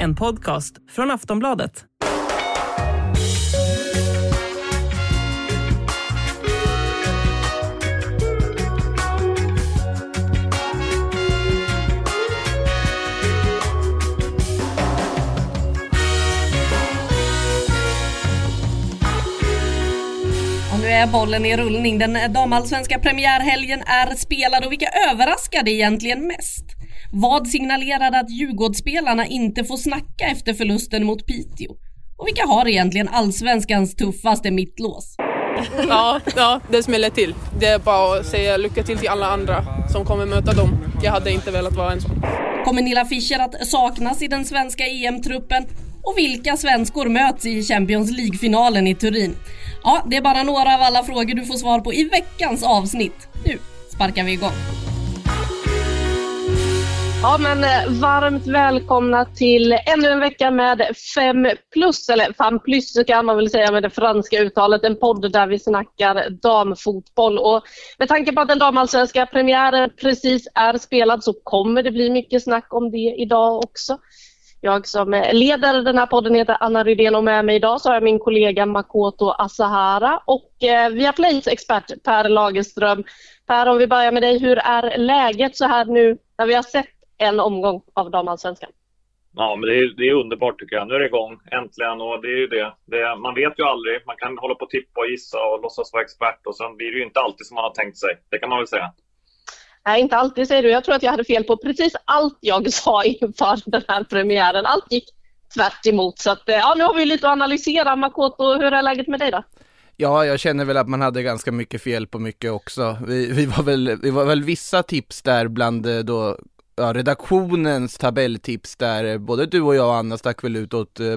En podcast från Aftonbladet. Nu är bollen i rullning. Den damallsvenska premiärhelgen är spelad och vilka överraskade egentligen mest? Vad signalerade att Djurgårdsspelarna inte får snacka efter förlusten mot Piteå? Och vilka har egentligen allsvenskans tuffaste mittlås? Ja, ja, det smäller till. Det är bara att säga lycka till till alla andra som kommer möta dem. Jag hade inte velat vara en sån. Kommer Nilla Fischer att saknas i den svenska EM-truppen? Och vilka svenskor möts i Champions League-finalen i Turin? Ja, det är bara några av alla frågor du får svar på i veckans avsnitt. Nu sparkar vi igång. Ja, men eh, varmt välkomna till ännu en vecka med 5 plus, eller 5 plus kan man väl säga med det franska uttalet. En podd där vi snackar damfotboll. Och med tanke på att den damallsvenska premiären precis är spelad så kommer det bli mycket snack om det idag också. Jag som leder den här podden heter Anna Rydén och med mig idag så har jag min kollega Makoto Asahara och eh, Viaplays via Plays expert Per Lagerström. Per, om vi börjar med dig, hur är läget så här nu när vi har sett en omgång av damallsvenskan? Ja, men det är, det är underbart tycker jag. Nu är det igång, äntligen. Och det är ju det. det. Man vet ju aldrig. Man kan hålla på och tippa och gissa och låtsas vara expert och sen blir det ju inte alltid som man har tänkt sig. Det kan man väl säga. Nej, inte alltid säger du. Jag tror att jag hade fel på precis allt jag sa inför den här premiären. Allt gick tvärt emot. Så att, ja, nu har vi lite att analysera. Makoto, hur är läget med dig då? Ja, jag känner väl att man hade ganska mycket fel på mycket också. Vi, vi, var, väl, vi var väl vissa tips där bland eh, då, ja, redaktionens tabelltips där både du och jag och Anna stack väl ut åt eh,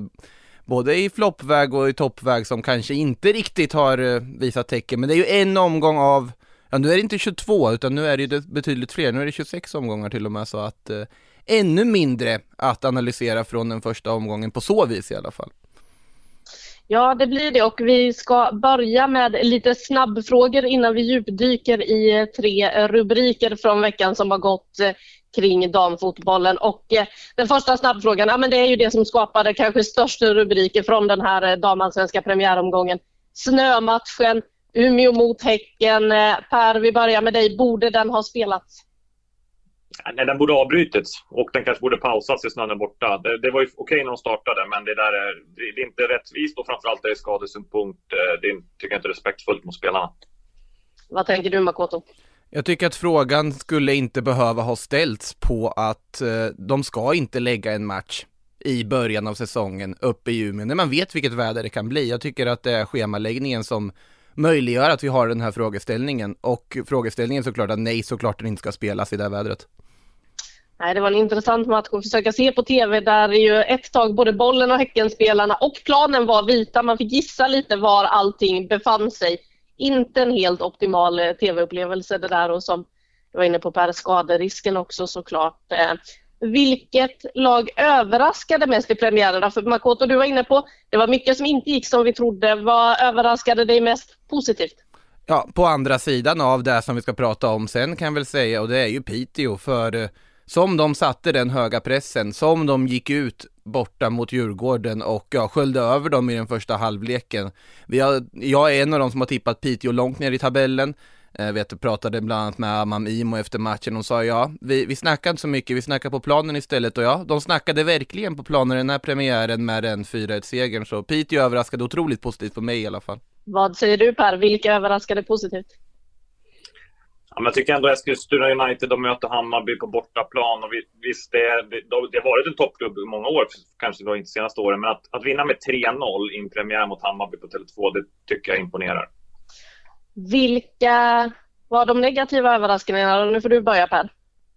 både i floppväg och i toppväg som kanske inte riktigt har eh, visat tecken. Men det är ju en omgång av Ja, nu är det inte 22 utan nu är det ju betydligt fler. Nu är det 26 omgångar till och med så att eh, ännu mindre att analysera från den första omgången på så vis i alla fall. Ja, det blir det och vi ska börja med lite snabbfrågor innan vi djupdyker i eh, tre rubriker från veckan som har gått eh, kring damfotbollen. Och eh, den första snabbfrågan, ja, men det är ju det som skapade kanske största rubriker från den här damallsvenska premiäromgången. Snömatchen Umeå mot Häcken. Per, vi börjar med dig. Borde den ha spelats? Nej, den borde avbrutits och den kanske borde pausas i snön är borta. Det, det var ju okej när de startade, men det där är, det är inte rättvist och framförallt är det skadesynpunkt. Eh, det är, tycker jag inte respektfullt mot spelarna. Vad tänker du Makoto? Jag tycker att frågan skulle inte behöva ha ställts på att eh, de ska inte lägga en match i början av säsongen uppe i Umeå när man vet vilket väder det kan bli. Jag tycker att det är schemaläggningen som möjliggör att vi har den här frågeställningen och frågeställningen såklart att nej, såklart den inte ska spelas i det här vädret. Nej, det var en intressant match att försöka se på tv där ju ett tag både bollen och Häckenspelarna och planen var vita. Man fick gissa lite var allting befann sig. Inte en helt optimal eh, tv-upplevelse det där och som jag var inne på Per, skaderisken också såklart. Eh, vilket lag överraskade mest i premiärerna? För Makoto, du var inne på, det var mycket som inte gick som vi trodde. Vad överraskade dig mest positivt? Ja, på andra sidan av det som vi ska prata om sen kan jag väl säga, och det är ju Piteå, för eh, som de satte den höga pressen, som de gick ut borta mot Djurgården och ja, sköljde över dem i den första halvleken. Vi har, jag är en av dem som har tippat Piteå långt ner i tabellen. Jag vet, pratade bland annat med Amam Imo efter matchen och sa ja, vi, vi snackar inte så mycket, vi snackar på planen istället och ja, de snackade verkligen på planen den här premiären med den 4-1-segern så Piteå överraskade otroligt positivt på mig i alla fall. Vad säger du Per, vilka överraskade positivt? Ja, men jag tycker ändå Eskilstuna United, de möter Hammarby på bortaplan. Och visst, det, det, det har varit en toppklubb i många år, kanske då inte senaste åren. Men att, att vinna med 3-0 i en premiär mot Hammarby på Tele2, det tycker jag imponerar. Vilka Vad de negativa överraskningarna? Nu får du börja Per.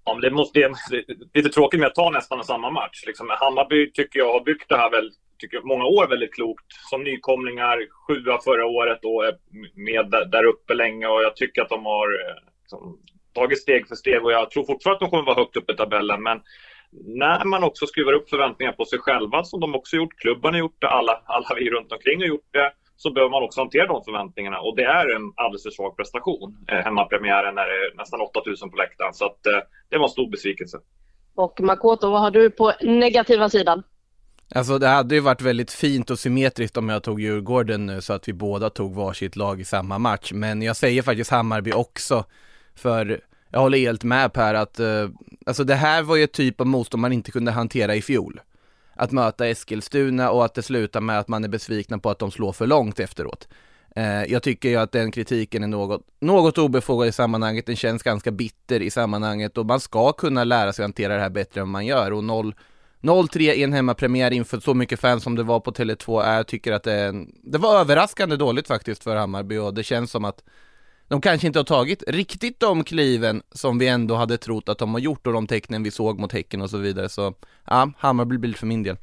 Ja, det, måste, det är lite tråkigt med att ta nästan samma match. Liksom, Hammarby tycker jag har byggt det här väl, tycker många år väldigt klokt. Som nykomlingar, sjua förra året och är med där, där uppe länge. Och jag tycker att de har liksom, tagit steg för steg och jag tror fortfarande att de kommer vara högt uppe i tabellen. Men när man också skruvar upp förväntningar på sig själva, som de också gjort, klubben har gjort det, alla, alla vi runt omkring har gjort det, så behöver man också hantera de förväntningarna. Och det är en alldeles för svag prestation. Eh, hemmapremiären när det är nästan 8000 på läktaren. Så att, eh, det var en stor besvikelse. Och Makoto, vad har du på negativa sidan? Alltså det hade ju varit väldigt fint och symmetriskt om jag tog Djurgården nu så att vi båda tog varsitt lag i samma match. Men jag säger faktiskt Hammarby också. För jag håller helt med Per att, eh, alltså det här var ju ett typ av motstånd man inte kunde hantera i fjol. Att möta Eskilstuna och att det slutar med att man är besvikna på att de slår för långt efteråt. Eh, jag tycker ju att den kritiken är något, något obefogad i sammanhanget, den känns ganska bitter i sammanhanget och man ska kunna lära sig hantera det här bättre än man gör och 0 0-3 i en hemmapremiär inför så mycket fans som det var på Tele2, jag tycker att det, är en det var överraskande dåligt faktiskt för Hammarby och det känns som att de kanske inte har tagit riktigt de kliven som vi ändå hade trott att de har gjort och de tecknen vi såg mot Häcken och så vidare. Så ja, Hammarby blir för min del.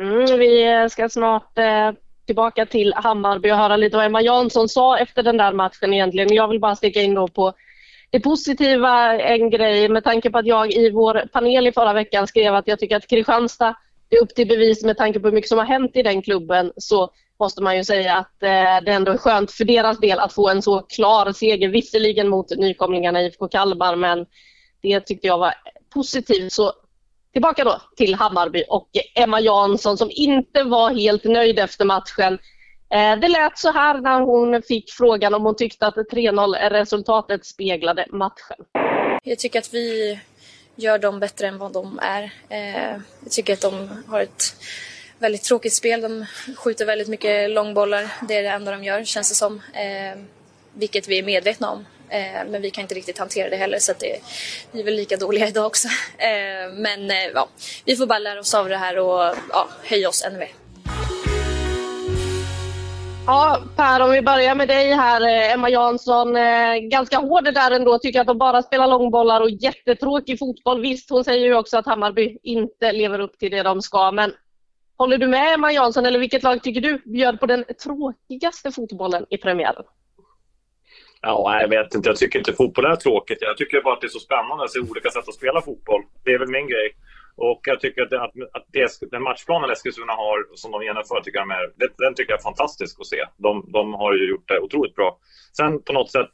Mm, vi eh, ska snart eh, tillbaka till Hammarby och höra lite vad Emma Jansson sa efter den där matchen egentligen. Jag vill bara sticka in då på det positiva, en grej med tanke på att jag i vår panel i förra veckan skrev att jag tycker att Kristianstad det är upp till bevis med tanke på hur mycket som har hänt i den klubben så måste man ju säga att eh, det ändå är skönt för deras del att få en så klar seger, visserligen mot nykomlingarna IFK Kalmar, men det tyckte jag var positivt. Så tillbaka då till Hammarby och Emma Jansson som inte var helt nöjd efter matchen. Eh, det lät så här när hon fick frågan om hon tyckte att 3-0 resultatet speglade matchen. Jag tycker att vi gör dem bättre än vad de är. Eh, jag tycker att de har ett väldigt tråkigt spel. De skjuter väldigt mycket långbollar. Det är det enda de gör, känns det som. Eh, vilket vi är medvetna om. Eh, men vi kan inte riktigt hantera det heller så att det, vi är väl lika dåliga idag också. Eh, men eh, ja, vi får bara lära oss av det här och ja, höja oss ännu mer. Ja, Per, om vi börjar med dig här. Eh, Emma Jansson, eh, ganska hård där ändå. Tycker att de bara spelar långbollar och jättetråkig fotboll. Visst, hon säger ju också att Hammarby inte lever upp till det de ska, men Håller du med Emma Jansson eller vilket lag tycker du bjöd på den tråkigaste fotbollen i premiären? Ja, jag vet inte. Jag tycker inte fotboll är tråkigt. Jag tycker bara att det är så spännande att se olika sätt att spela fotboll. Det är väl min grej. Och jag tycker att, att, att det, den matchplanen Eskilstuna har, som de genomför, tycker jag är, den tycker jag är fantastisk att se. De, de har ju gjort det otroligt bra. Sen på något sätt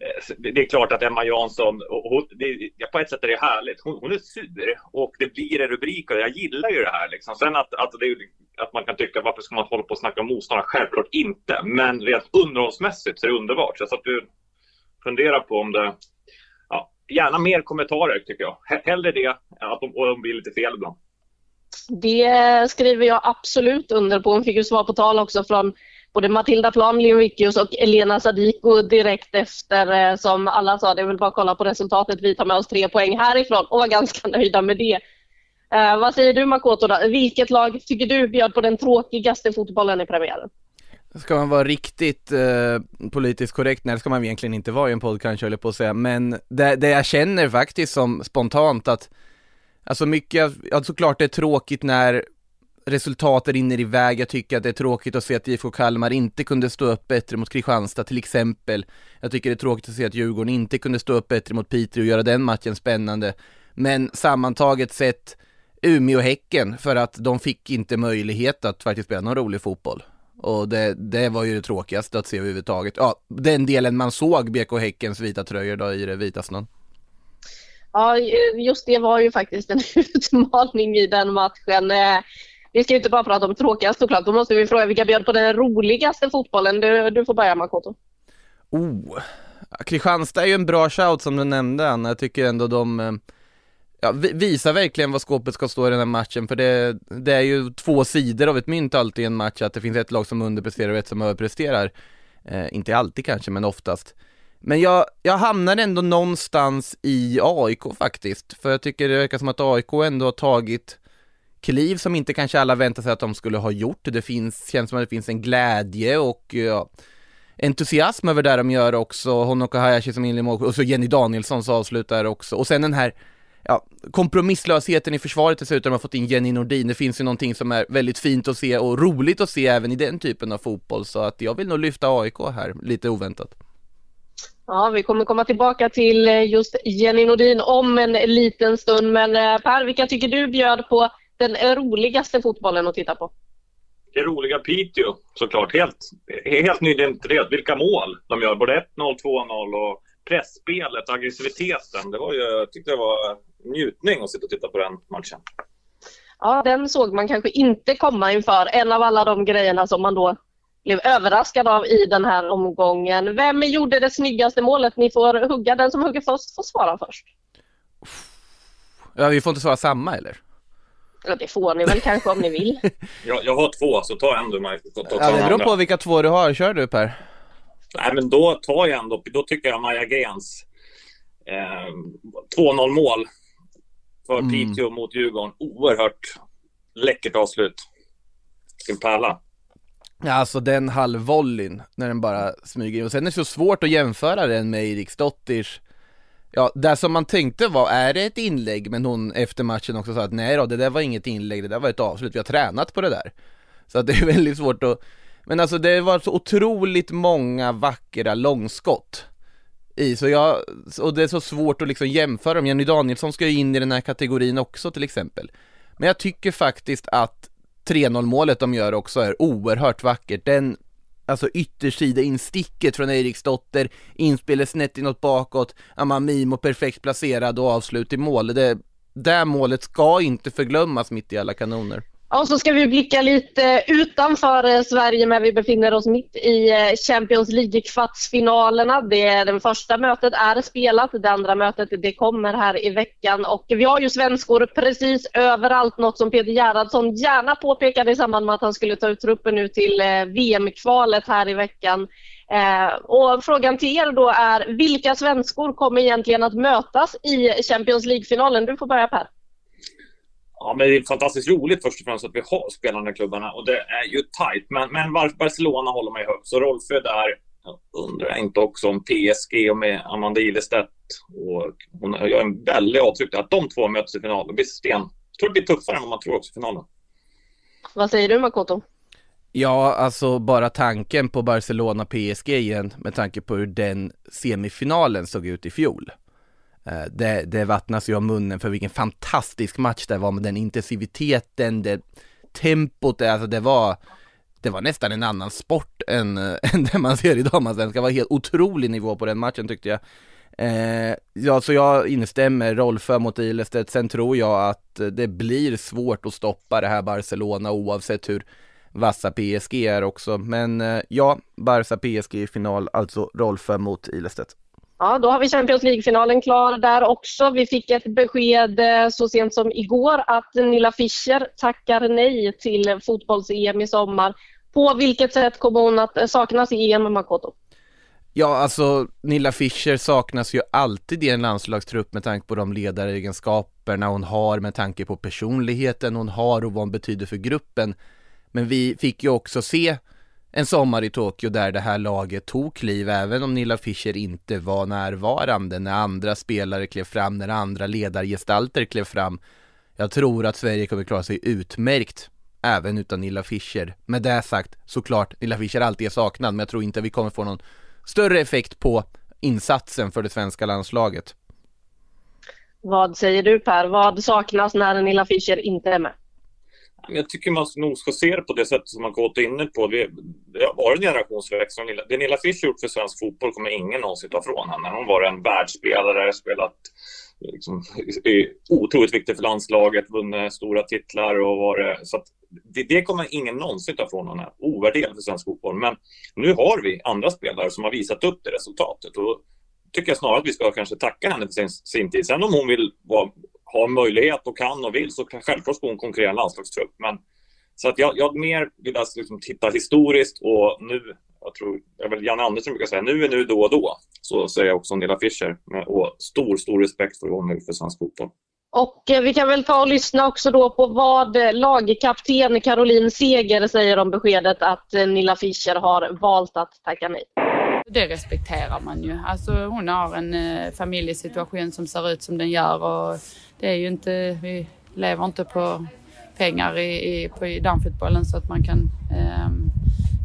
Eh, det är klart att Emma Jansson, hon, det, på ett sätt är det härligt. Hon, hon, är sur och det blir en rubrik och jag gillar ju det här. Liksom. Sen att, att, det, att man kan tycka varför ska man hålla på och snacka om motståndare? Självklart inte. Men rent underhållsmässigt så är det underbart. Så jag satt och funderar på om det... Ja, gärna mer kommentarer tycker jag. Hellre det, att de, och de blir lite fel ibland. Det skriver jag absolut under på. Hon fick ju svar på tal också från både Matilda Plan, Leon och Elena Sadiko direkt efter. Eh, som alla sa, det är väl bara att kolla på resultatet. Vi tar med oss tre poäng härifrån och var ganska nöjda med det. Eh, vad säger du Makoto? Då? Vilket lag tycker du bjöd på den tråkigaste fotbollen i premiären? Ska man vara riktigt eh, politiskt korrekt, nej det ska man egentligen inte vara i en podd kanske, höll på att säga, men det, det jag känner faktiskt som spontant att Alltså mycket, ja såklart det är tråkigt när resultatet rinner iväg. Jag tycker att det är tråkigt att se att IFK Kalmar inte kunde stå upp bättre mot Kristianstad till exempel. Jag tycker det är tråkigt att se att Djurgården inte kunde stå upp bättre mot Piteå och göra den matchen spännande. Men sammantaget sett Umeå-Häcken för att de fick inte möjlighet att faktiskt spela någon rolig fotboll. Och det, det var ju det tråkigaste att se överhuvudtaget. Ja, den delen man såg BK Häckens vita tröjor då i det vita snön. Ja, just det var ju faktiskt en utmaning i den matchen. Eh, vi ska ju inte bara prata om tråkiga, såklart, då måste vi fråga vilka bjöd på den roligaste fotbollen? Du, du får börja Makoto. Oh, Kristianstad är ju en bra shout som du nämnde Anna, jag tycker ändå de eh, ja, visar verkligen vad skåpet ska stå i den här matchen, för det, det är ju två sidor av ett mynt alltid i en match, att det finns ett lag som underpresterar och ett som överpresterar. Eh, inte alltid kanske, men oftast. Men jag, jag hamnar ändå någonstans i AIK faktiskt, för jag tycker det verkar som att AIK ändå har tagit kliv som inte kanske alla väntar sig att de skulle ha gjort. Det finns, känns som att det finns en glädje och ja, entusiasm över det de gör också. Honoka Hayashi som inleder mål och så Jenny Danielsson som avslutar också. Och sen den här ja, kompromisslösheten i försvaret dessutom har fått in Jenny Nordin. Det finns ju någonting som är väldigt fint att se och roligt att se även i den typen av fotboll. Så att jag vill nog lyfta AIK här, lite oväntat. Ja, vi kommer komma tillbaka till eh, just Jenny Nordin om en liten stund. Men eh, Per, vilka tycker du bjöd på den roligaste fotbollen att titta på? Det roliga Piteå såklart. Helt, helt nyidentitet. Vilka mål de gör. Både 1-0, 2-0 och pressspelet, aggressiviteten. Det var ju, jag tyckte det var njutning att sitta och titta på den matchen. Ja, den såg man kanske inte komma inför. En av alla de grejerna som man då blev överraskad av i den här omgången. Vem gjorde det snyggaste målet? Ni får hugga. Den som hugger först får svara först. Ja, vi får inte svara samma eller? Ja, det får ni väl kanske om ni vill. jag, jag har två, så ta en du. Ta, ta, ja, det beror på vilka två du har. Kör du Per. Nej, men då tar jag ändå, då tycker jag Maja Grens eh, 2-0 mål för mm. Piteå mot Djurgården. Oerhört läckert avslut. Sin pärla. Ja, alltså den halvvolleyn när den bara smyger in och sen är det så svårt att jämföra den med Eriksdotters Ja, det som man tänkte var, är det ett inlägg? Men hon efter matchen också sa att nej då, det där var inget inlägg, det där var ett avslut, vi har tränat på det där. Så att det är väldigt svårt att, men alltså det var så otroligt många vackra långskott i, så jag, och det är så svårt att liksom jämföra dem. Jenny Danielsson ska ju in i den här kategorin också till exempel. Men jag tycker faktiskt att 3-0 målet de gör också är oerhört vackert. Den, alltså yttersida insticket från Eriksdotter, inspelet snett inåt bakåt, Amamimo perfekt placerad och avslut i mål. Det, det målet ska inte förglömmas mitt i alla kanoner. Och så ska vi blicka lite utanför eh, Sverige men vi befinner oss mitt i eh, Champions League-kvartsfinalerna. Det, det första mötet är spelat, det andra mötet det kommer här i veckan och vi har ju svenskor precis överallt, något som Peter Gerhardsson gärna påpekade i samband med att han skulle ta ut truppen nu till eh, VM-kvalet här i veckan. och frågan till er då är, vilka svenskor kommer egentligen att mötas i Champions League-finalen? Du får börja Per. Ja, men det är fantastiskt roligt först och främst att vi har spelarna i klubbarna och det är ju tajt. Men, men Barcelona håller mig högt. Så Rolfö där, jag undrar inte också om PSG och med Amanda Ilestedt. Och hon gör en väldig avtryck att de två möts i final. Det blir sten. Jag tror det blir tuffare än vad man tror också i finalen. Vad säger du Makoto? Ja, alltså bara tanken på Barcelona-PSG igen med tanke på hur den semifinalen såg ut i fjol. Eh, det, det vattnas ju om munnen för vilken fantastisk match det var med den intensiviteten, det tempot, alltså det var det var nästan en annan sport än, eh, än det man ser i damallsvenskan. Det var helt otrolig nivå på den matchen tyckte jag. Eh, ja, så jag instämmer, Rolfö mot Ilestedt. Sen tror jag att det blir svårt att stoppa det här Barcelona oavsett hur vassa PSG är också. Men eh, ja, Barca PSG i final, alltså Rolfö mot Ilestedt. Ja, då har vi Champions League-finalen klar där också. Vi fick ett besked eh, så sent som igår att Nilla Fischer tackar nej till fotbolls-EM i sommar. På vilket sätt kommer hon att eh, saknas i EM, Makoto? Ja, alltså Nilla Fischer saknas ju alltid i en landslagstrupp med tanke på de ledaregenskaperna hon har, med tanke på personligheten hon har och vad hon betyder för gruppen. Men vi fick ju också se en sommar i Tokyo där det här laget tog kliv, även om Nilla Fischer inte var närvarande när andra spelare klev fram, när andra ledargestalter klev fram. Jag tror att Sverige kommer klara sig utmärkt även utan Nilla Fischer. Med det sagt, såklart, Nilla Fischer alltid är saknad, men jag tror inte vi kommer få någon större effekt på insatsen för det svenska landslaget. Vad säger du Per? Vad saknas när Nilla Fischer inte är med? Jag tycker man nog ska se det på det sättet som man gått inne på. Det, det har varit en generationsväxling. Det Nilla Fischer gjort för svensk fotboll kommer ingen någonsin ta från henne. Hon var en världsspelare, spelat liksom, otroligt viktig för landslaget, vunnit stora titlar och var så det, det, kommer ingen någonsin ta från henne. Ovärderlig för svensk fotboll. Men nu har vi andra spelare som har visat upp det resultatet. Och tycker jag snarare att vi ska kanske tacka henne för sin, sin tid. Sen om hon vill vara har möjlighet och kan och vill så kan självklart ska hon konkurrera i en landslagstrupp. Men, så att jag, jag mer vill alltså liksom titta historiskt och nu, jag tror, jag vill Janne Andersson brukar säga, nu är nu då och då. Så säger jag också Nilla Fischer. Och stor, stor respekt för vad hon gjort för svensk fotboll. Och eh, vi kan väl ta och lyssna också då på vad eh, lagkapten Caroline Seger säger om beskedet att eh, Nilla Fischer har valt att tacka nej. Det respekterar man ju. Alltså hon har en eh, familjesituation som ser ut som den gör och det är ju inte, vi lever inte på pengar i, i, på, i damfotbollen så att man kan eh,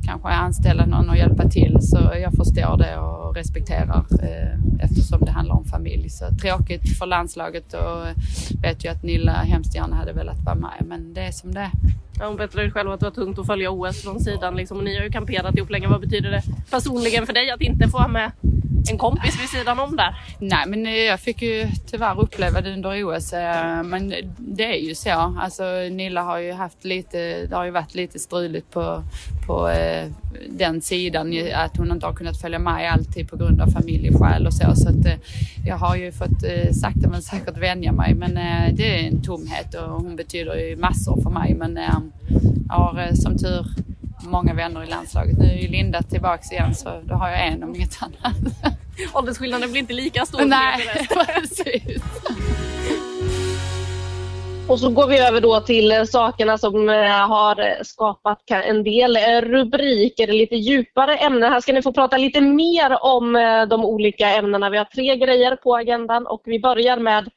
kanske anställa någon och hjälpa till. Så jag förstår det och respekterar eh, eftersom det handlar om familj. Så tråkigt för landslaget och vet ju att Nilla hemskt gärna hade velat vara med men det är som det är. Ja, hon berättade själv att det var tungt att följa OS från sidan. Liksom. Och ni har ju kamperat ihop länge. Vad betyder det personligen för dig att inte få vara med en kompis vid sidan om där? Nej, men eh, jag fick ju tyvärr uppleva det under OS. Eh, men det är ju så. Alltså Nilla har ju haft lite, det har ju varit lite struligt på, på eh, den sidan. Att hon inte har kunnat följa med alltid på grund av familjeskäl och så. Så att jag har ju fått sakta men säkert vänja mig. Men det är en tomhet och hon betyder ju massor för mig. Men jag har som tur många vänner i landslaget. Nu är ju Linda tillbaks igen så då har jag en om inget annat. Åldersskillnaden blir inte lika stor. Nej, precis. Och så går vi över då till sakerna som eh, har skapat en del eh, rubriker, lite djupare ämnen. Här ska ni få prata lite mer om eh, de olika ämnena. Vi har tre grejer på agendan och vi börjar med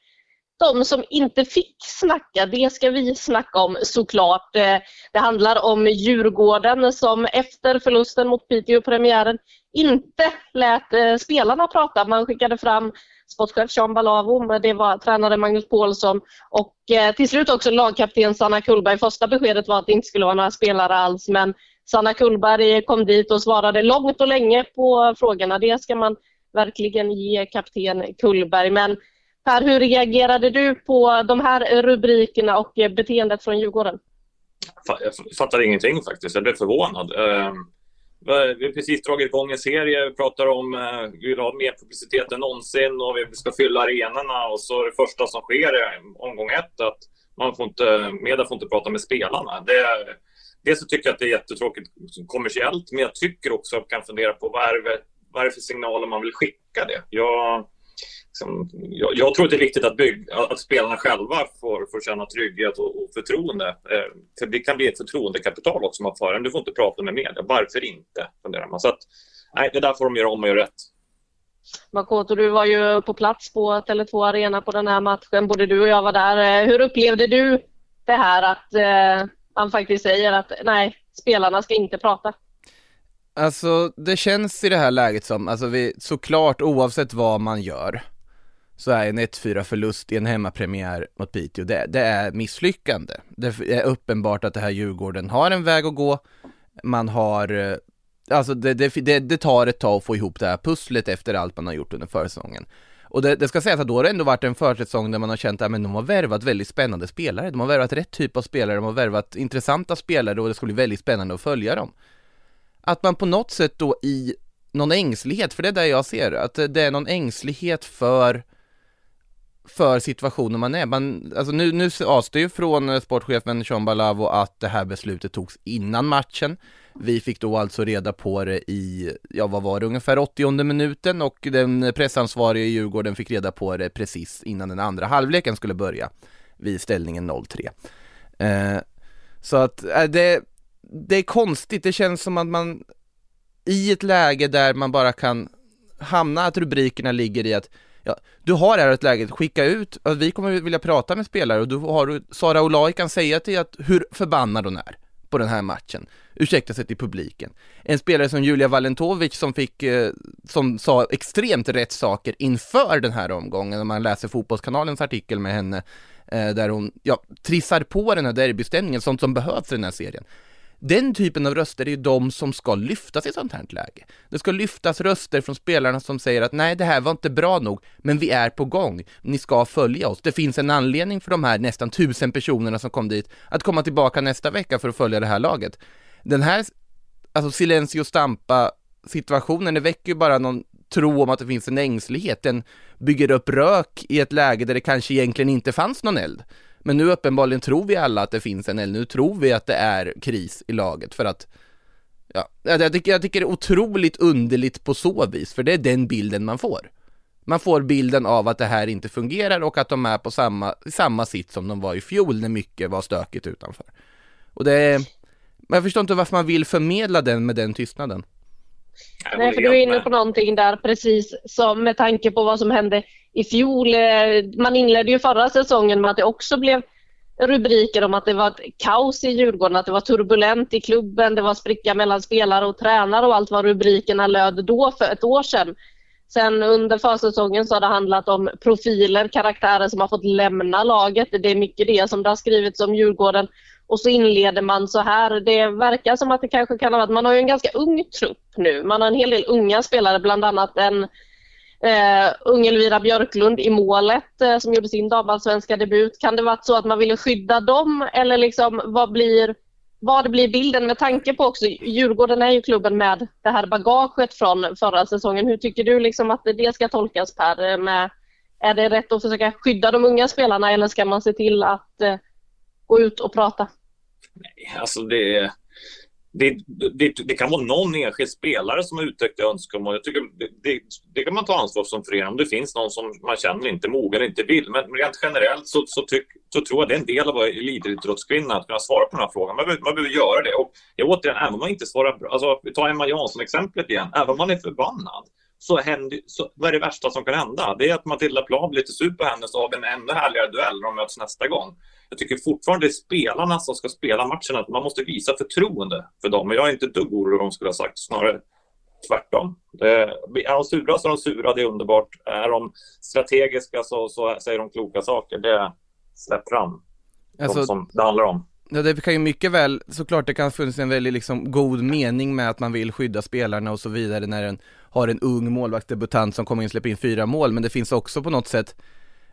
de som inte fick snacka, det ska vi snacka om såklart. Eh, det handlar om Djurgården som efter förlusten mot Piteå-premiären inte lät eh, spelarna prata. Man skickade fram sportchef Jean Balavo, det var tränare Magnus Paulsson och eh, till slut också lagkapten Sanna Kullberg. Första beskedet var att det inte skulle vara några spelare alls men Sanna Kullberg kom dit och svarade långt och länge på frågorna. Det ska man verkligen ge kapten Kullberg. Men Per, hur reagerade du på de här rubrikerna och eh, beteendet från Djurgården? Jag fattar ingenting faktiskt. Jag blev förvånad. Ehm, vi har precis dragit igång en serie. Vi pratar om att vi vill ha mer publicitet än någonsin och vi ska fylla arenorna. Och så det första som sker är omgång ett att man får inte, media får inte prata med spelarna. Det, dels så tycker jag att det är jättetråkigt kommersiellt, men jag tycker också att man kan fundera på vad är, det, vad är det för signaler man vill skicka det. Jag, liksom, jag, jag, tror att det är viktigt att, bygga, att spelarna själva får, får känna trygghet och, och förtroende. Eh, för det kan bli ett förtroendekapital också man får. Du får inte prata med media. Varför inte? Funderar man. Så att, nej, det där får de göra om och göra rätt. Makoto, du var ju på plats på Tele2 Arena på den här matchen. Både du och jag var där. Eh, hur upplevde du det här att eh, han faktiskt säger att nej, spelarna ska inte prata? Alltså det känns i det här läget som, alltså vi, såklart oavsett vad man gör så är en 1-4 förlust i en hemmapremiär mot Piteå, det, det, är misslyckande. Det är uppenbart att det här Djurgården har en väg att gå. Man har, eh, alltså det, det, det tar ett tag att få ihop det här pusslet efter allt man har gjort under försäsongen. Och det, det, ska sägas att då har det ändå varit en försäsong där man har känt att de har värvat väldigt spännande spelare. De har värvat rätt typ av spelare, de har värvat intressanta spelare och det ska bli väldigt spännande att följa dem. Att man på något sätt då i någon ängslighet, för det är där jag ser att det är någon ängslighet för för situationen man är. Man, alltså nu, nu avstår ju från eh, sportchefen Sean Balavo att det här beslutet togs innan matchen. Vi fick då alltså reda på det i, ja vad var det, ungefär 80 minuten och den pressansvarige i Djurgården fick reda på det precis innan den andra halvleken skulle börja vid ställningen 0-3. Eh, så att äh, det, det är konstigt, det känns som att man i ett läge där man bara kan hamna att rubrikerna ligger i att ja, du har här ett läge, skicka ut, alltså, vi kommer vilja prata med spelare och du har Sara Olai kan säga till att hur förbannad hon är på den här matchen, ursäkta sig till publiken. En spelare som Julia Valentovic som fick, eh, som sa extremt rätt saker inför den här omgången, när man läser Fotbollskanalens artikel med henne, eh, där hon, ja, trissar på den här derbystämningen, sånt som behövs i den här serien. Den typen av röster är ju de som ska lyftas i sånt här läge. Det ska lyftas röster från spelarna som säger att nej, det här var inte bra nog, men vi är på gång. Ni ska följa oss. Det finns en anledning för de här nästan tusen personerna som kom dit att komma tillbaka nästa vecka för att följa det här laget. Den här, alltså silencio stampa situationen, det väcker ju bara någon tro om att det finns en ängslighet. Den bygger upp rök i ett läge där det kanske egentligen inte fanns någon eld. Men nu uppenbarligen tror vi alla att det finns en eld, nu tror vi att det är kris i laget för att Ja, jag tycker, jag tycker det är otroligt underligt på så vis, för det är den bilden man får. Man får bilden av att det här inte fungerar och att de är på samma, samma sitt som de var i fjol när mycket var stökigt utanför. Och det är, men jag förstår inte varför man vill förmedla den med den tystnaden. Nej, för du är inne på någonting där precis som med tanke på vad som hände i fjol. Eh, man inledde ju förra säsongen med att det också blev rubriker om att det var ett kaos i Djurgården, att det var turbulent i klubben, det var spricka mellan spelare och tränare och allt vad rubrikerna löd då för ett år sedan. Sen under försäsongen så har det handlat om profiler, karaktärer som har fått lämna laget. Det är mycket det som det har skrivits om Djurgården. Och så inleder man så här. Det verkar som att det kanske kan ha varit, man har ju en ganska ung trupp nu. Man har en hel del unga spelare, bland annat en eh, ung Elvira Björklund i målet eh, som gjorde sin damallsvenska debut. Kan det varit så att man ville skydda dem eller liksom vad blir, vad blir bilden med tanke på också Djurgården är ju klubben med det här bagaget från förra säsongen. Hur tycker du liksom att det ska tolkas Per? Med, är det rätt att försöka skydda de unga spelarna eller ska man se till att uh, gå ut och prata? Nej, alltså det det, det, det, kan vara någon enskild spelare som har uttryckt önskemål. Jag tycker det, det, kan man ta ansvar för som förening om det finns någon som man känner inte mogen, inte vill. Men rent generellt så, så, tyck, så tror jag det är en del av att vara elitidrottskvinna att kunna svara på den här frågan. Man behöver, man behöver göra det. Och jag återigen, även om man inte svarar bra, alltså vi tar Emma Jansson-exemplet igen, även om man är förbannad så, händer, så vad är det värsta som kan hända? Det är att Matilda Plan blir lite sur på henne så har vi en ännu härligare duell när de möts nästa gång. Jag tycker fortfarande det är spelarna som ska spela matcherna. Man måste visa förtroende för dem. Men jag är inte dugg orolig de skulle ha sagt. Snarare tvärtom. är de sura så är de sura, det är underbart. Är de strategiska så, så säger de kloka saker. Det släpp fram alltså, de som det handlar om. Ja, det kan ju mycket väl, såklart det kan finnas en väldigt liksom god mening med att man vill skydda spelarna och så vidare när en har en ung målvaktsdebutant som kommer in och släpper in fyra mål, men det finns också på något sätt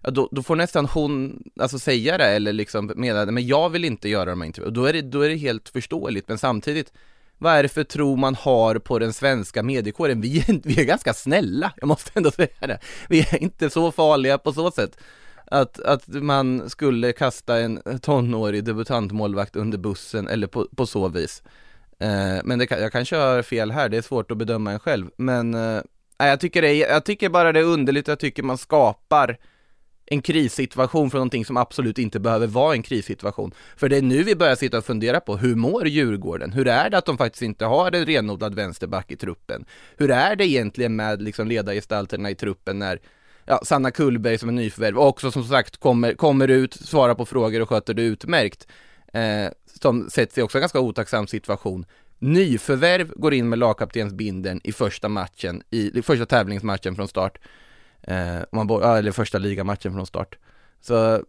ja, då, då får nästan hon alltså säga det eller liksom meddela men jag vill inte göra de här intervjuerna. Då är, det, då är det helt förståeligt, men samtidigt vad är det för tro man har på den svenska mediekåren? Vi är, vi är ganska snälla, jag måste ändå säga det. Vi är inte så farliga på så sätt att, att man skulle kasta en tonårig debutantmålvakt under bussen eller på, på så vis. Eh, men det jag kan köra fel här, det är svårt att bedöma en själv. Men eh, jag, tycker det, jag tycker bara det är underligt, jag tycker man skapar en krissituation från någonting som absolut inte behöver vara en krissituation. För det är nu vi börjar sitta och fundera på hur mår Djurgården? Hur är det att de faktiskt inte har en renodlad vänsterback i truppen? Hur är det egentligen med liksom ledargestalterna i truppen när ja, Sanna Kullberg som är nyförvärv och också som sagt kommer, kommer ut, svarar på frågor och sköter det utmärkt. Eh, som sätts i också en ganska otacksam situation. Nyförvärv går in med lagkaptensbinden i första matchen, i, i första tävlingsmatchen från start. Eh, man, eller första ligamatchen från start. Så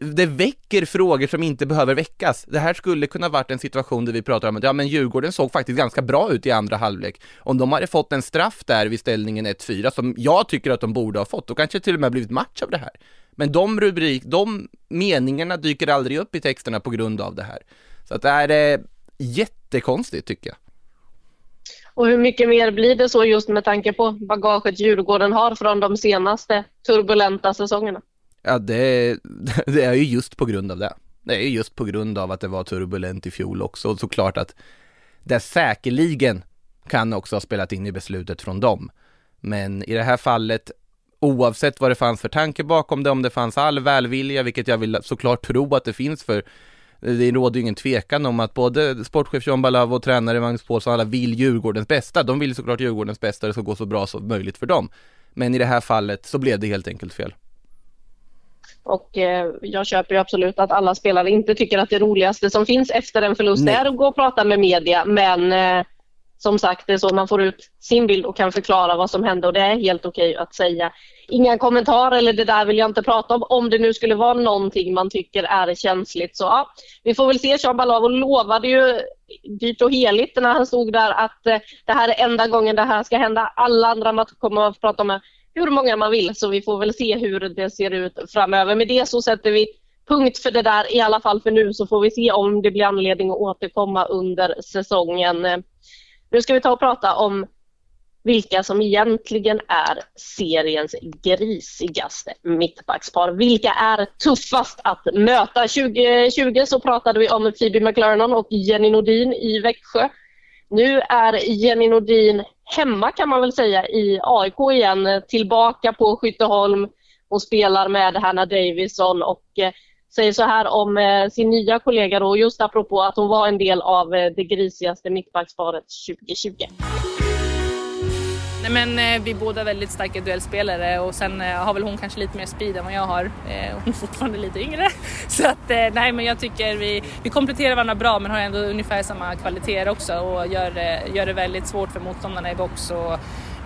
det väcker frågor som inte behöver väckas. Det här skulle kunna varit en situation där vi pratar om att ja men Djurgården såg faktiskt ganska bra ut i andra halvlek. Om de hade fått en straff där vid ställningen 1-4 som jag tycker att de borde ha fått, då kanske det till och med blivit match av det här. Men de rubrik, de meningarna dyker aldrig upp i texterna på grund av det här. Så att det är eh, jättekonstigt tycker jag. Och hur mycket mer blir det så just med tanke på bagaget Djurgården har från de senaste turbulenta säsongerna? Ja, det, det är ju just på grund av det. Det är ju just på grund av att det var turbulent i fjol också och såklart att det säkerligen kan också ha spelat in i beslutet från dem. Men i det här fallet, oavsett vad det fanns för tanke bakom det, om det fanns all välvilja, vilket jag vill såklart tro att det finns för det råder ju ingen tvekan om att både sportchef John Balav och tränare Magnus Paulsson alla vill Djurgårdens bästa. De vill såklart Djurgårdens bästa, det ska gå så bra som möjligt för dem. Men i det här fallet så blev det helt enkelt fel. Och eh, jag köper ju absolut att alla spelare inte tycker att det roligaste som finns efter en förlust Nej. är att gå och prata med media. Men eh, som sagt, det är så man får ut sin bild och kan förklara vad som hände och det är helt okej att säga inga kommentarer eller det där vill jag inte prata om. Om det nu skulle vara någonting man tycker är känsligt så ja, vi får väl se. Jean Balavo lovade ju dyrt och heligt när han stod där att eh, det här är enda gången det här ska hända. Alla andra matcher kommer man få prata med hur många man vill så vi får väl se hur det ser ut framöver. Med det så sätter vi punkt för det där i alla fall för nu så får vi se om det blir anledning att återkomma under säsongen. Nu ska vi ta och prata om vilka som egentligen är seriens grisigaste mittbackspar. Vilka är tuffast att möta? 2020 så pratade vi om Phoebe McLernon och Jenny Nordin i Växjö. Nu är Jenny Nordin hemma kan man väl säga i AIK igen, tillbaka på Skytteholm. Hon spelar med Hanna Davison och eh, säger så här om eh, sin nya kollega då, just apropå att hon var en del av eh, det grisigaste mittbacksparet 2020. Nej, men eh, vi är båda väldigt starka duellspelare och sen eh, har väl hon kanske lite mer speed än vad jag har. Eh, hon är fortfarande lite yngre. Så att eh, nej men jag tycker vi, vi kompletterar varandra bra men har ändå ungefär samma kvaliteter också och gör, eh, gör det väldigt svårt för motståndarna i box och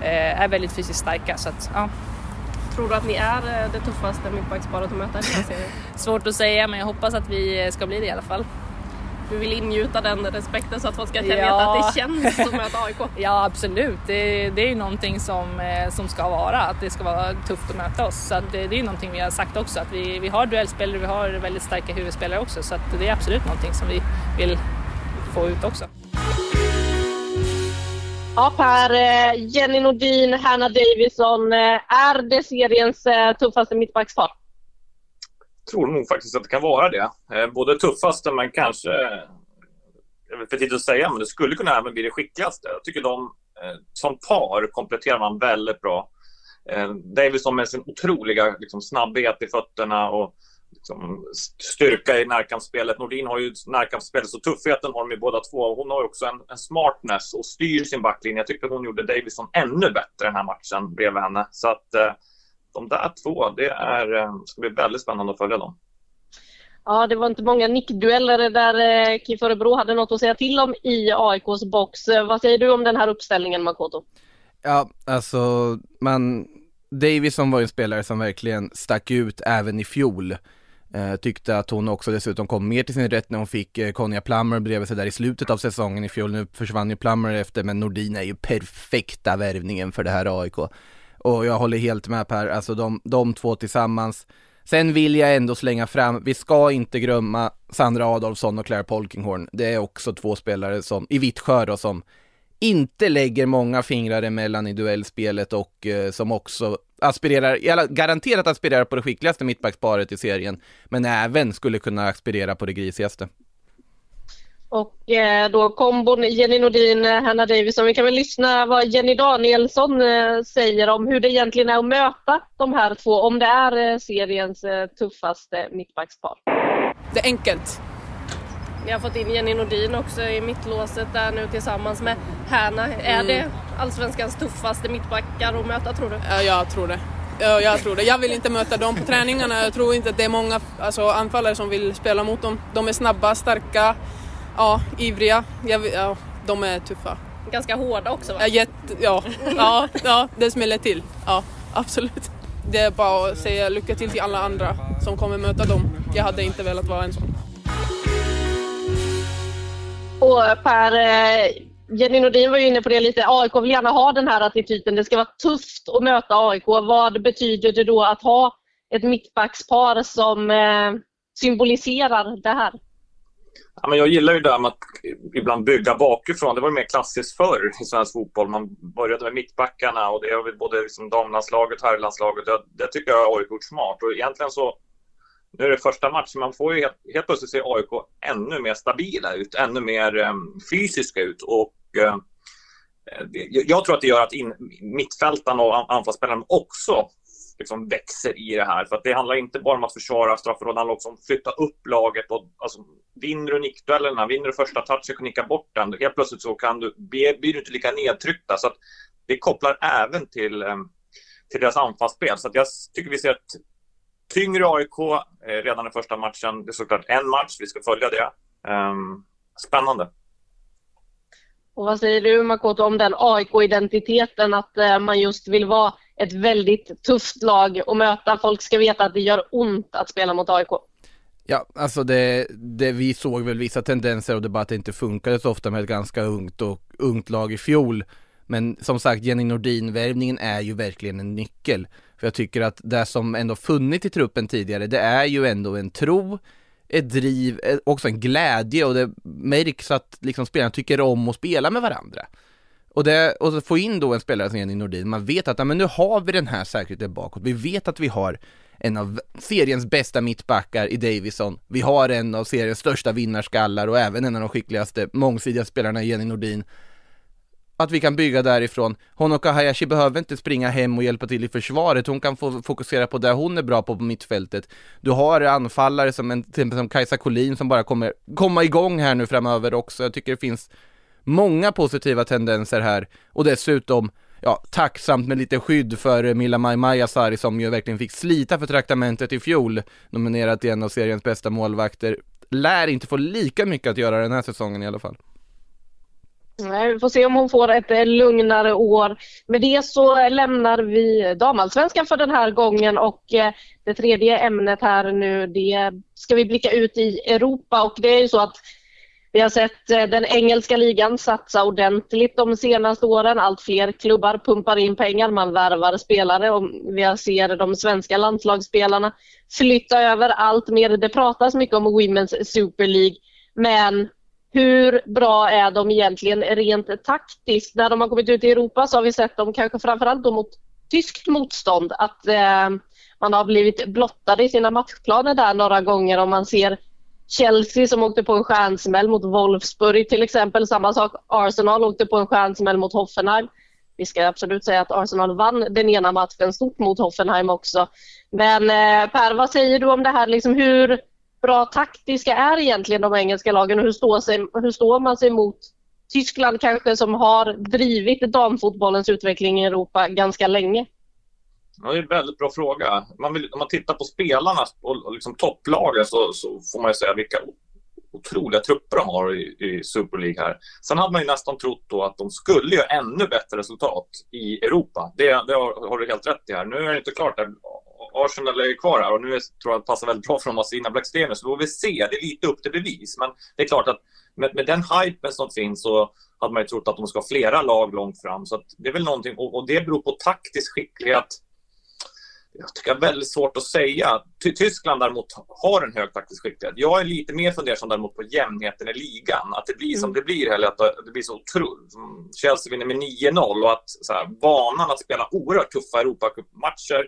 eh, är väldigt fysiskt starka. Så att, ja. Tror du att ni är eh, det tuffaste mittbacksparet att möta i den här serien? Svårt att säga men jag hoppas att vi ska bli det i alla fall. Du vill ingjuta den respekten så att folk ska Ja. att det känns som att möta AIK? Ja absolut, det, det är ju någonting som, eh, som ska vara, att det ska vara tufft att möta oss. Så det, det är ju någonting vi har sagt också, att vi, vi har duellspelare, vi har väldigt starka huvudspelare också. Så det är absolut någonting som vi vill få ut också. Ja Per, eh, Jenny Nordin, Hanna Davison. Eh, är det seriens eh, tuffaste mittbackspar? tror nog faktiskt att det kan vara det. Både tuffaste men kanske, jag vet för tidigt att säga, men det skulle kunna även bli det skickligaste. Jag tycker de som par kompletterar man väldigt bra. Davison med sin otroliga liksom, snabbhet i fötterna och liksom, styrka i närkampsspelet. Nordin har ju närkampsspelet, så tuffheten har de ju båda två. Hon har också en, en smartness och styr sin backlinje. Jag tyckte hon gjorde Davison ännu bättre den här matchen bredvid henne. Så att eh, de där två, det är, eh, ska bli väldigt spännande att följa dem. Ja, det var inte många nickdueller där eh, KIF Örebro hade något att säga till om i AIKs box. Eh, Vad säger du om den här uppställningen Makoto? Ja, alltså man, Davison var ju en spelare som verkligen stack ut även i fjol. Eh, tyckte att hon också dessutom kom mer till sin rätt när hon fick eh, Conja Plummer bredvid sig där i slutet av säsongen i fjol. Nu försvann ju Plummer efter, men Nordin är ju perfekta värvningen för det här AIK. Och jag håller helt med Per, alltså de, de två tillsammans. Sen vill jag ändå slänga fram, vi ska inte glömma Sandra Adolfsson och Claire Polkinghorn. Det är också två spelare som, i Vittsjö då, som inte lägger många fingrar emellan i duellspelet och eh, som också aspirerar, garanterat aspirerar på det skickligaste mittbacksparet i serien, men även skulle kunna aspirera på det grisigaste. Och eh, då kombon Jenny Nordin, eh, Hanna Davison. Vi kan väl lyssna vad Jenny Danielsson eh, säger om hur det egentligen är att möta de här två, om det är eh, seriens eh, tuffaste mittbackspar. Det är enkelt. Ni har fått in Jenny Nordin också i mittlåset där nu tillsammans med Hanna. Är Mm. det allsvenskans tuffaste mittbackar att möta tror du? Ja, jag tror det. Ja, jag tror det. Jag vill inte möta dem på träningarna. Jag tror inte att det är många alltså, anfallare som vill spela mot dem. De är snabba, starka, ja, ivriga. Jag, ja, de är tuffa. Ganska hårda också va? Ja, jätte, ja, ja, ja, det smäller till. Ja, absolut. Det är bara att säga lycka till till alla andra som kommer möta dem. Jag hade inte velat vara en sån. Och Per, eh, Jenny Nordin var ju inne på det lite. AIK vill gärna ha den här attityden. Det ska vara tufft att möta AIK. Vad betyder det då att ha ett mittbackspar som eh, symboliserar det här? Ja, men jag gillar ju det här med att ibland bygga bakifrån. Det var ju mer klassiskt förr i svensk fotboll. Man började med mittbackarna och det har vi både liksom damlandslaget och herrlandslaget. Det, det tycker jag AIK gjort smart. Och egentligen så, nu är det första matchen, man får ju helt, helt plötsligt se AIK ännu mer stabila ut, ännu mer um, fysiska ut. Och uh, det- jag tror att det gör att in, mittfältarna och anfallsspelarna också liksom växer i det här. För att det handlar inte bara om att försvara straffområden, det handlar också om att flytta upp laget. Och, alltså, vinner du nickduellerna, vinner du första touchen och nicka bort den, helt plötsligt så kan du, blir du inte lika nedtryckta. Så att det kopplar även till, eh, till deras anfallsspel. Så att jag tycker vi ser ett tyngre AIK eh, redan i första matchen. Det är såklart en match, vi ska följa det. Ehm, spännande. Och vad säger du Makoto om den AIK-identiteten att eh, man just vill vara ett väldigt tufft lag och möta. Folk ska veta att det gör ont att spela mot AIK. Ja, alltså det, det, vi såg väl vissa tendenser och det bara att det inte funkade så ofta med ett ganska ungt och ungt lag i fjol. Men som sagt, Jenny Nordin-värvningen är ju verkligen en nyckel. För jag tycker att det som ändå funnits i truppen tidigare, det är ju ändå en tro, ett driv, eh, också en glädje och det märks att liksom spelarna tycker om att spela med varandra. Och, det, och så få in då en spelare som Jenny Nordin, man vet att ja, men nu har vi den här säkerheten bakåt, vi vet att vi har en av seriens bästa mittbackar i Davison, vi har en av seriens största vinnarskallar och även en av de skickligaste mångsidiga spelarna i Jenny Nordin. Att vi kan bygga därifrån. Honoka Hayashi behöver inte springa hem och hjälpa till i försvaret, hon kan få fokusera på det hon är bra på på mittfältet. Du har anfallare som, en, till exempel som Kajsa Collin som bara kommer komma igång här nu framöver också. Jag tycker det finns många positiva tendenser här och dessutom ja, tacksamt med lite skydd för Mila Majasari som ju verkligen fick slita för traktamentet i fjol, nominerad till en av seriens bästa målvakter. Lär inte få lika mycket att göra den här säsongen i alla fall. Nej, vi får se om hon får ett eh, lugnare år. Med det så lämnar vi damallsvenskan för den här gången och eh, det tredje ämnet här nu det ska vi blicka ut i Europa och det är ju så att vi har sett eh, den engelska ligan satsa ordentligt de senaste åren. Allt fler klubbar pumpar in pengar, man värvar spelare och vi ser de svenska landslagsspelarna flytta över allt mer. Det pratas mycket om Women's Super League men hur bra är de egentligen rent taktiskt? När de har kommit ut i Europa så har vi sett dem kanske framförallt då mot tyskt motstånd att eh, man har blivit blottade i sina matchplaner där några gånger om man ser Chelsea som åkte på en stjärnsmäll mot Wolfsburg till exempel. Samma sak Arsenal åkte på en stjärnsmäll mot Hoffenheim. Vi ska absolut säga att Arsenal vann den ena matchen stort mot Hoffenheim också. Men eh, Per, vad säger du om det här? Liksom hur bra taktiska är egentligen de engelska lagen och hur står, sig, hur står man sig mot Tyskland kanske som har drivit damfotbollens utveckling i Europa ganska länge? Ja, det är en väldigt bra fråga. Man vill, om man tittar på spelarna och liksom topplagen så, så får man ju säga vilka otroliga trupper de har i, i, Super League här. Sen hade man ju nästan trott då att de skulle göra ännu bättre resultat i Europa. Det, det har, har, du helt rätt i här. Nu är det inte klart. Arsenal är kvar här och nu tror jag att det passar väldigt bra för dem att ha sina Blackstenius. Så får vi se. Det är lite upp till bevis. Men det är klart att med, med den hypen som finns så hade man ju trott att de ska ha flera lag långt fram. Så det är väl någonting, och, och det beror på taktisk skicklighet jag tycker det är väldigt svårt att säga. Tyskland däremot har en hög taktisk skicklighet. Jag är lite mer fundersam däremot på jämnheten i ligan. Att det blir som mm. det blir, eller att det blir så otroligt. Chelsea vinner med 9-0 och att så här, vanan att spela oerhört tuffa Europacupmatcher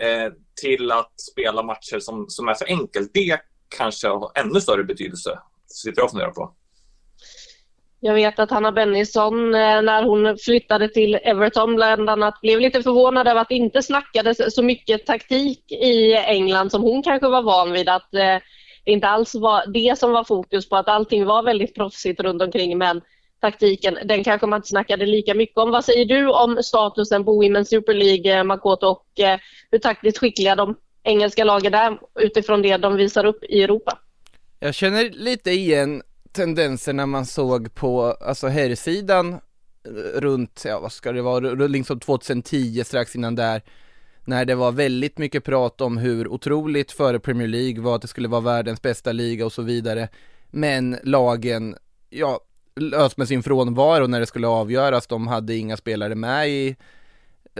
Eh, till att spela matcher som, som är för enkelt, det kanske har ännu större betydelse. sitter jag och funderar på. Jag vet att Hanna Bennison eh, när hon flyttade till Everton bland annat blev lite förvånad över att det inte snackades så mycket taktik i England som hon kanske var van vid. Att eh, det inte alls var det som var fokus på, att allting var väldigt proffsigt runt omkring men taktiken, den kanske man inte snackade lika mycket om. Vad säger du om statusen på Women's Super League, eh, Makoto, och eh, hur taktiskt skickliga de engelska lagen är utifrån det de visar upp i Europa? Jag känner lite igen tendenserna man såg på, alltså herrsidan eh, runt, ja vad ska det vara, liksom 2010 strax innan där när det var väldigt mycket prat om hur otroligt före Premier League var att det skulle vara världens bästa liga och så vidare. Men lagen, ja, lös med sin frånvaro när det skulle avgöras. De hade inga spelare med i,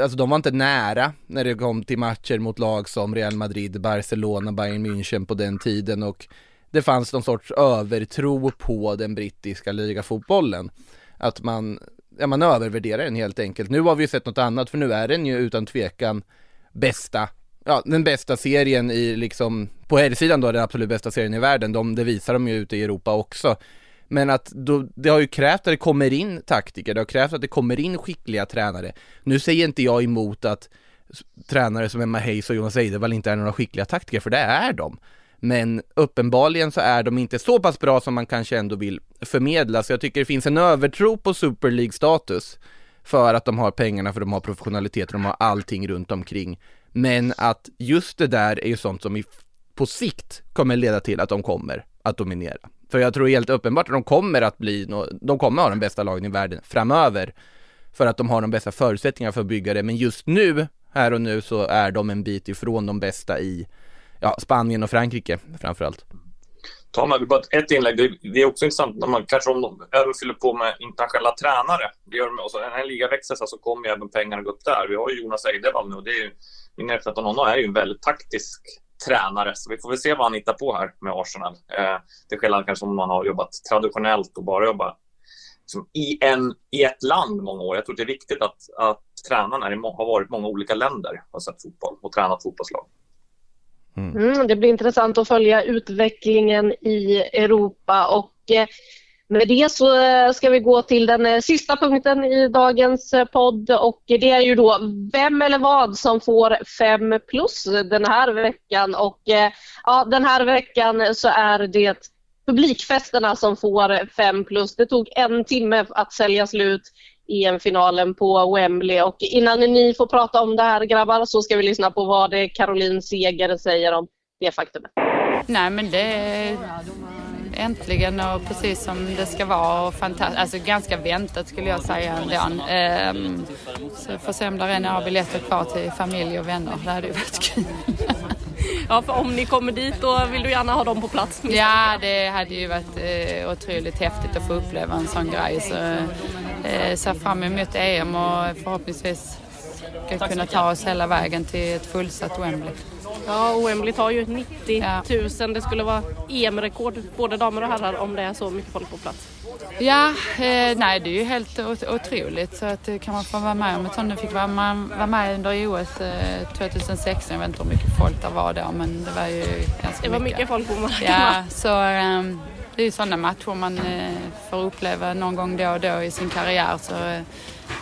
alltså de var inte nära när det kom till matcher mot lag som Real Madrid, Barcelona, Bayern München på den tiden och det fanns någon sorts övertro på den brittiska ligafotbollen. Att man, ja man övervärderar den helt enkelt. Nu har vi ju sett något annat för nu är den ju utan tvekan bästa ja, den bästa serien i liksom, på herrsidan då, den absolut bästa serien i världen, de, det visar de ju ute i Europa också. Men att då, det har ju krävt att det kommer in taktiker, det har krävt att det kommer in skickliga tränare. Nu säger inte jag emot att tränare som Emma Hayes och Jonas Eidevall inte är några skickliga taktiker, för det är de. Men uppenbarligen så är de inte så pass bra som man kanske ändå vill förmedla, så jag tycker det finns en övertro på Super League-status för att de har pengarna, för de har professionalitet, de har allting runt omkring. Men att just det där är ju sånt som i, på sikt kommer leda till att de kommer att dominera. För jag tror helt uppenbart att de kommer att bli, de kommer ha den bästa lagen i världen framöver. För att de har de bästa förutsättningarna för att bygga det. Men just nu, här och nu, så är de en bit ifrån de bästa i ja, Spanien och Frankrike framförallt. Tar man bara ett inlägg, det är också intressant när man kanske om de fyller på med internationella tränare. Det gör de, och så, när en liga växer så kommer ju även pengarna gå upp där. Vi har ju Jonas Eidevall nu och det är ju, min erfarenhet av honom är ju en väldigt taktisk tränare. Så vi får väl se vad han hittar på här med Arsenal. Eh, det skillnad kanske om man har jobbat traditionellt och bara jobbat liksom, i, en, i ett land många år. Jag tror det är viktigt att, att tränarna har varit i många olika länder och sett fotboll och tränat fotbollslag. Mm. Mm, det blir intressant att följa utvecklingen i Europa och eh, med det så eh, ska vi gå till den eh, sista punkten i dagens eh, podd och det är ju då vem eller vad som får 5 plus den här veckan och ja, den här veckan så är det publikfesterna som får 5 plus. Det tog en timme att sälja slut EM-finalen på Wembley. Och innan ni får prata om det här grabbar så ska vi lyssna på vad Caroline Seger säger om det faktumet. Nej men det äntligen och precis som det ska vara och fantastiskt, alltså ganska väntat skulle jag säga ändå. Ehm, så får se om det är några biljetter kvar till familj och vänner. Det hade ju varit kul. Ja, för om ni kommer dit då vill du gärna ha dem på plats? Ja, det hade ju varit eh, otroligt häftigt att få uppleva en sån grej. Så eh, ser fram emot EM och förhoppningsvis ska kunna ta oss hela vägen till ett fullsatt Wembley. Ja, Wembley tar ju 90 000. Det skulle vara EM-rekord både damer och herrar om det är så mycket folk på plats. Ja, eh, nej det är ju helt otroligt så att eh, kan man få vara med om ett sånt. Nu fick vara med, vara med under OS eh, 2016. Jag vet inte hur mycket folk det var då men det var ju ganska mycket. Det var mycket, mycket folk på marken. Ja, så eh, det är ju sådana matcher man eh, får uppleva någon gång då och då i sin karriär så eh,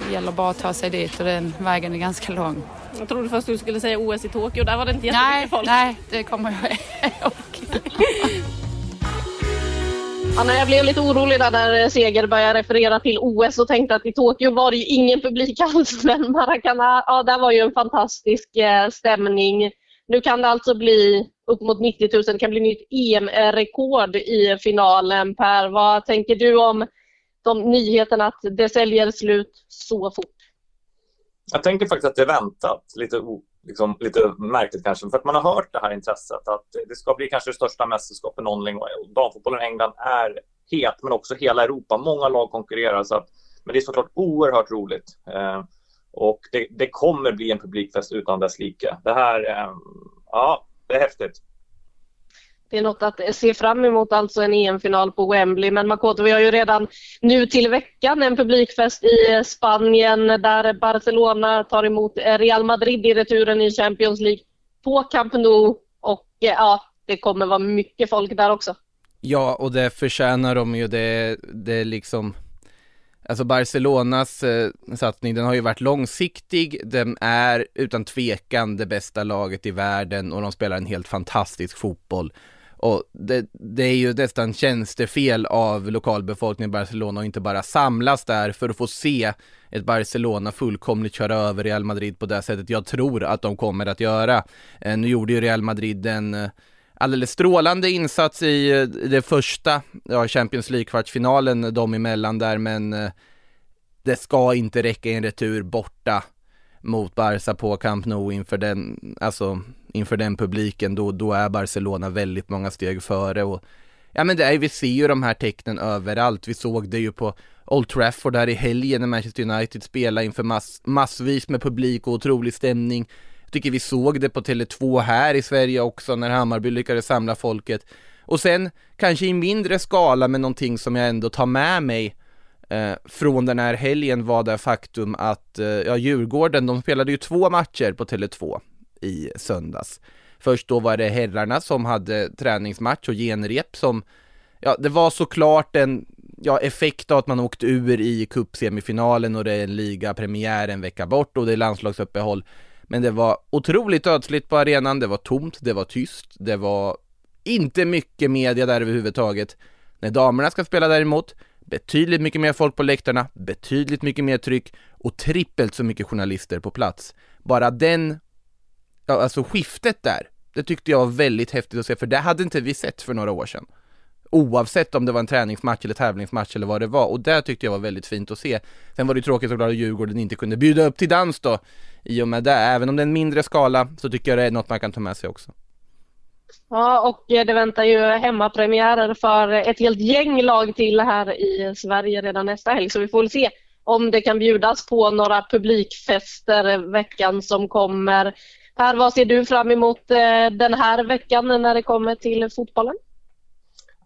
det gäller bara att ta sig dit och den vägen är ganska lång. Jag trodde först du skulle säga OS i Tokyo, där var det inte jättemycket nej, folk. Nej, det kommer jag ihåg. Anna, jag blev lite orolig där när Seger började referera till OS och tänkte att i Tokyo var det ju ingen publik alls. Men Maracana, ja, där var ju en fantastisk eh, stämning. Nu kan det alltså bli upp mot 90 000, det kan bli nytt EM-rekord i finalen. Per, vad tänker du om de nyheterna att det säljer slut så fort? Jag tänker faktiskt att det är väntat. Lite, liksom, lite märkligt kanske. För att man har hört det här intresset att det ska bli kanske det största mästerskapet någonsin. Damfotbollen i England är het, men också hela Europa. Många lag konkurrerar. Så att, men det är såklart oerhört roligt. Eh, och det, det, kommer bli en publikfest utan dess like. Det här, eh, ja, det är häftigt. Det är något att se fram emot, alltså en EM-final på Wembley. Men Makoto, vi har ju redan nu till veckan en publikfest i eh, Spanien där Barcelona tar emot eh, Real Madrid i returen i Champions League på Camp Nou. Och eh, ja, det kommer vara mycket folk där också. Ja, och det förtjänar de ju. Det, det är liksom Alltså Barcelonas eh, satsning, den har ju varit långsiktig, den är utan tvekan det bästa laget i världen och de spelar en helt fantastisk fotboll. Och det, det, är ju nästan tjänstefel av lokalbefolkningen i Barcelona och inte bara samlas där för att få se ett Barcelona fullkomligt köra över Real Madrid på det sättet jag tror att de kommer att göra. Eh, nu gjorde ju Real Madrid en eh, alldeles strålande insats i eh, det första ja, Champions League-kvartsfinalen dem emellan där, men det ska inte räcka i en retur borta mot Barca på Camp Nou inför den, alltså inför den publiken, då, då är Barcelona väldigt många steg före och ja men det är, vi ser ju de här tecknen överallt, vi såg det ju på Old Trafford där i helgen när Manchester United spelade inför mass, massvis med publik och otrolig stämning. Jag tycker vi såg det på Tele2 här i Sverige också när Hammarby lyckades samla folket. Och sen kanske i mindre skala men någonting som jag ändå tar med mig eh, från den här helgen var det faktum att eh, ja, Djurgården, de spelade ju två matcher på Tele2 i söndags. Först då var det herrarna som hade träningsmatch och genrep som, ja det var såklart en ja, effekt av att man åkt ur i cupsemifinalen och det är en ligapremiär en vecka bort och det är landslagsuppehåll. Men det var otroligt ödsligt på arenan, det var tomt, det var tyst, det var inte mycket media där överhuvudtaget. När damerna ska spela däremot, betydligt mycket mer folk på läktarna, betydligt mycket mer tryck och trippelt så mycket journalister på plats. Bara den, alltså skiftet där, det tyckte jag var väldigt häftigt att se, för det hade inte vi sett för några år sedan. Oavsett om det var en träningsmatch eller tävlingsmatch eller vad det var, och det tyckte jag var väldigt fint att se. Sen var det tråkigt såklart att Djurgården inte kunde bjuda upp till dans då, i och med det. Även om det är en mindre skala så tycker jag det är något man kan ta med sig också. Ja, och eh, det väntar ju hemmapremiärer för ett helt gäng lag till här i Sverige redan nästa helg, så vi får väl se om det kan bjudas på några publikfester veckan som kommer. Per, vad ser du fram emot eh, den här veckan när det kommer till fotbollen?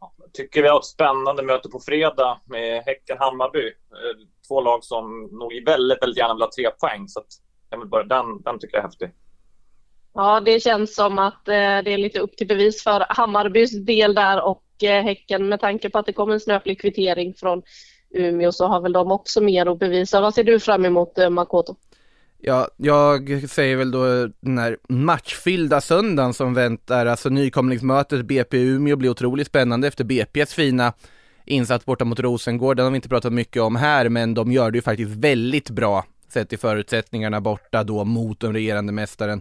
Jag tycker vi har ett spännande möte på fredag med Häcken-Hammarby. Eh, två lag som nog väldigt, väldigt gärna vill ha tre poäng. Så att, den, den tycker jag är häftig. Ja, det känns som att eh, det är lite upp till bevis för Hammarbys del där och Häcken med tanke på att det kommer en snöplig kvittering från Umeå så har väl de också mer att bevisa. Vad ser du fram emot Makoto? Ja, jag säger väl då den här matchfyllda söndagen som väntar, alltså nykomlingsmötet BP Umeå blir otroligt spännande efter BP's fina insats borta mot Rosengård, den har vi inte pratat mycket om här, men de gör det ju faktiskt väldigt bra sett till förutsättningarna borta då mot den regerande mästaren.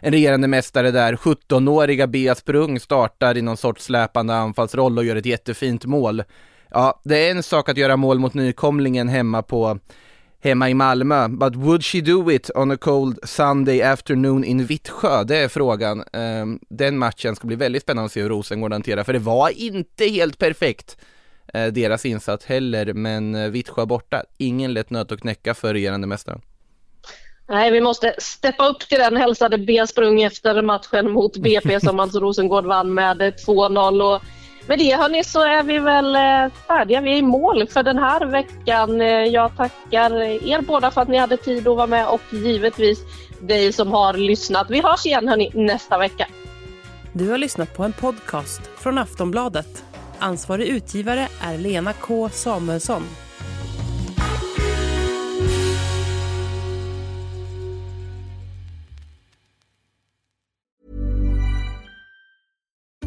En regerande mästare där 17-åriga Bea Sprung startar i någon sorts släpande anfallsroll och gör ett jättefint mål. Ja, det är en sak att göra mål mot nykomlingen hemma på hemma i Malmö. But would she do it on a cold Sunday afternoon in Vittsjö? Det är frågan. Ehm, den matchen ska bli väldigt spännande att se hur Rosengård hanterar, för det var inte helt perfekt eh, deras insats heller, men eh, Vittsjö borta, ingen lätt nöt att knäcka för regerande mästaren. Nej, vi måste steppa upp till den, hälsade B Sprung efter matchen mot BP som alltså Rosengård vann med 2-0. Och med det hörni så är vi väl eh, färdiga. Vi är i mål för den här veckan. Eh, jag tackar er båda för att ni hade tid att vara med och givetvis dig som har lyssnat. Vi hörs igen hörni nästa vecka. Du har lyssnat på en podcast från Aftonbladet. Ansvarig utgivare är Lena K Samuelsson.